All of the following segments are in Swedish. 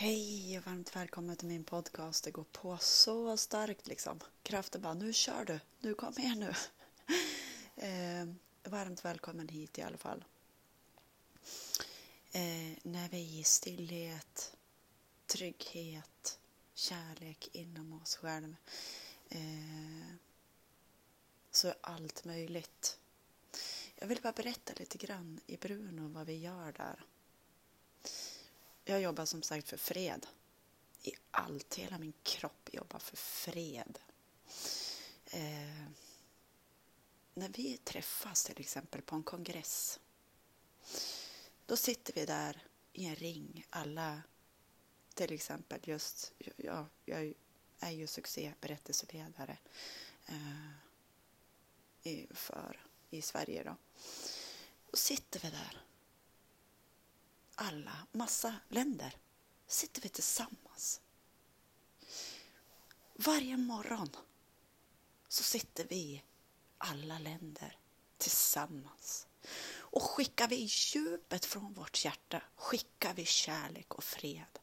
Hej och varmt välkommen till min podcast. Det går på så starkt liksom. Kraften bara, nu kör du, nu kom igen nu. Eh, varmt välkommen hit i alla fall. Eh, när vi är i stillhet, trygghet, kärlek inom oss själva eh, så är allt möjligt. Jag vill bara berätta lite grann i Bruno vad vi gör där. Jag jobbar som sagt för fred. I allt, hela min kropp jobbar för fred. Eh, när vi träffas till exempel på en kongress. Då sitter vi där i en ring, alla till exempel just, ja, jag är ju succéberättelseledare eh, i, för, i Sverige då. Då sitter vi där alla, massa länder, sitter vi tillsammans. Varje morgon så sitter vi, alla länder, tillsammans. Och skickar vi djupet från vårt hjärta, skickar vi kärlek och fred.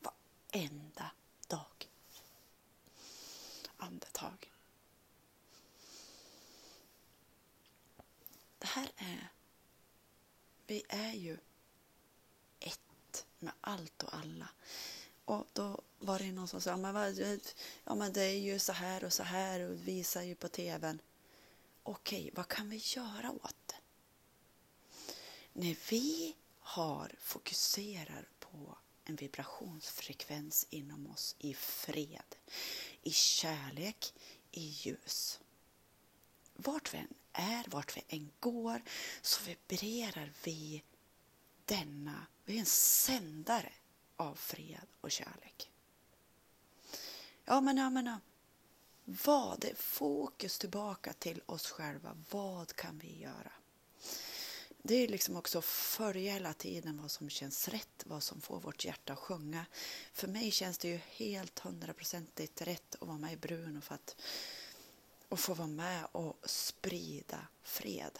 Varenda dag. Andetag. Det här är, vi är ju med allt och alla. Och då var det någon som sa, men vad, ja men det är ju så här och så här och visar ju på tvn. Okej, vad kan vi göra åt det? När vi har fokuserar på en vibrationsfrekvens inom oss i fred, i kärlek, i ljus. Vart vi än är, vart vi än går, så vibrerar vi denna, vi är en sändare av fred och kärlek. Ja, men, ja, men, ja. vad är fokus tillbaka till oss själva? Vad kan vi göra? Det är liksom också att följa hela tiden vad som känns rätt, vad som får vårt hjärta att sjunga. För mig känns det ju helt hundraprocentigt rätt att vara med i Bruno för att och få vara med och sprida fred.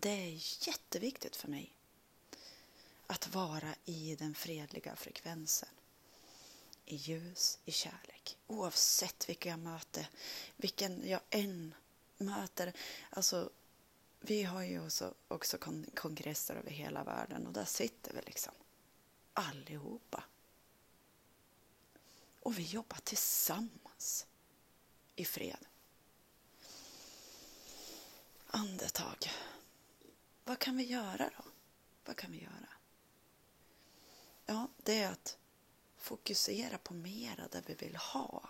Det är jätteviktigt för mig att vara i den fredliga frekvensen. I ljus, i kärlek. Oavsett vilka jag möter, vilken jag än möter. Alltså, vi har ju också, också kongresser över hela världen och där sitter vi liksom allihopa. Och vi jobbar tillsammans i fred. Andetag. Vad kan vi göra då? Vad kan vi göra? Ja, det är att fokusera på mera det vi vill ha.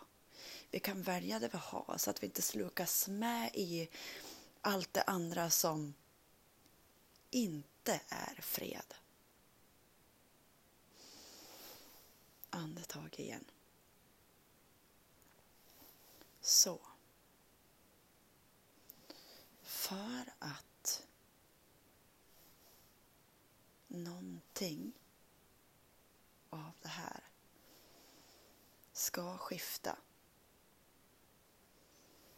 Vi kan välja det vi har så att vi inte slukas med i allt det andra som inte är fred. Andetag igen. Så. För att någonting av det här ska skifta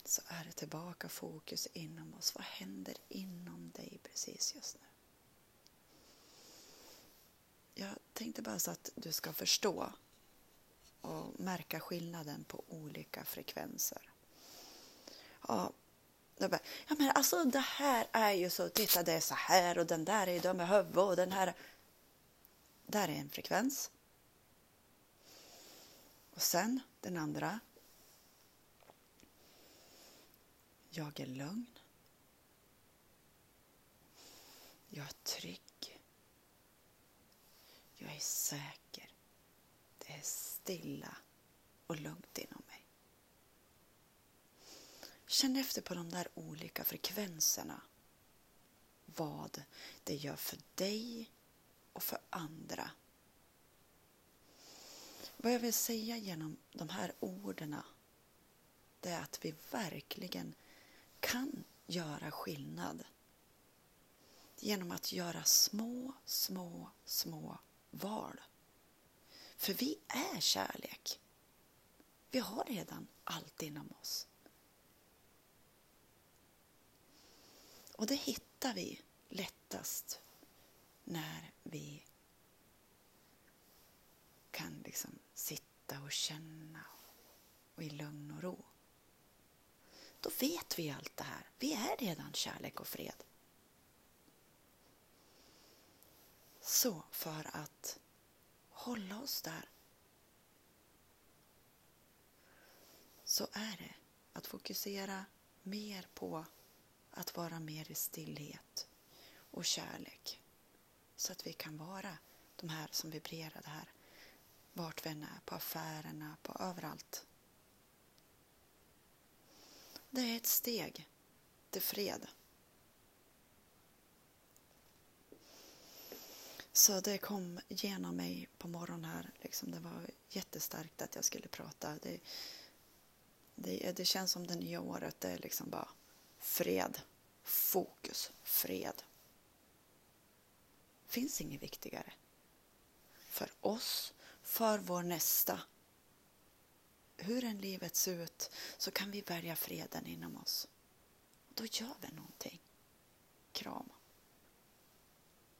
så är det tillbaka fokus inom oss. Vad händer inom dig precis just nu? Jag tänkte bara så att du ska förstå och märka skillnaden på olika frekvenser. Ja, jag bara, ja men alltså det här är ju så, titta det är så här och den där är ju dum i huvudet och den här. Där är en frekvens. Och sen den andra. Jag är lugn. Jag är trygg. Jag är säker. Det är stilla och lugnt inom mig. Känn efter på de där olika frekvenserna. Vad det gör för dig och för andra. Vad jag vill säga genom de här orden det är att vi verkligen kan göra skillnad genom att göra små, små, små val. För vi är kärlek. Vi har redan allt inom oss. Och det hittar vi lättast när vi liksom sitta och känna och i lugn och ro. Då vet vi allt det här. Vi är redan kärlek och fred. Så för att hålla oss där så är det att fokusera mer på att vara mer i stillhet och kärlek så att vi kan vara de här som vibrerar det här vart vi än är, på affärerna, på överallt. Det är ett steg till fred. Så det kom genom mig på morgonen här. Liksom det var jättestarkt att jag skulle prata. Det, det, det känns som det nya året. Det är liksom bara fred. Fokus. Fred. finns inget viktigare. För oss, för vår nästa. Hur än livet ser ut så kan vi välja freden inom oss. Då gör vi någonting. Kram.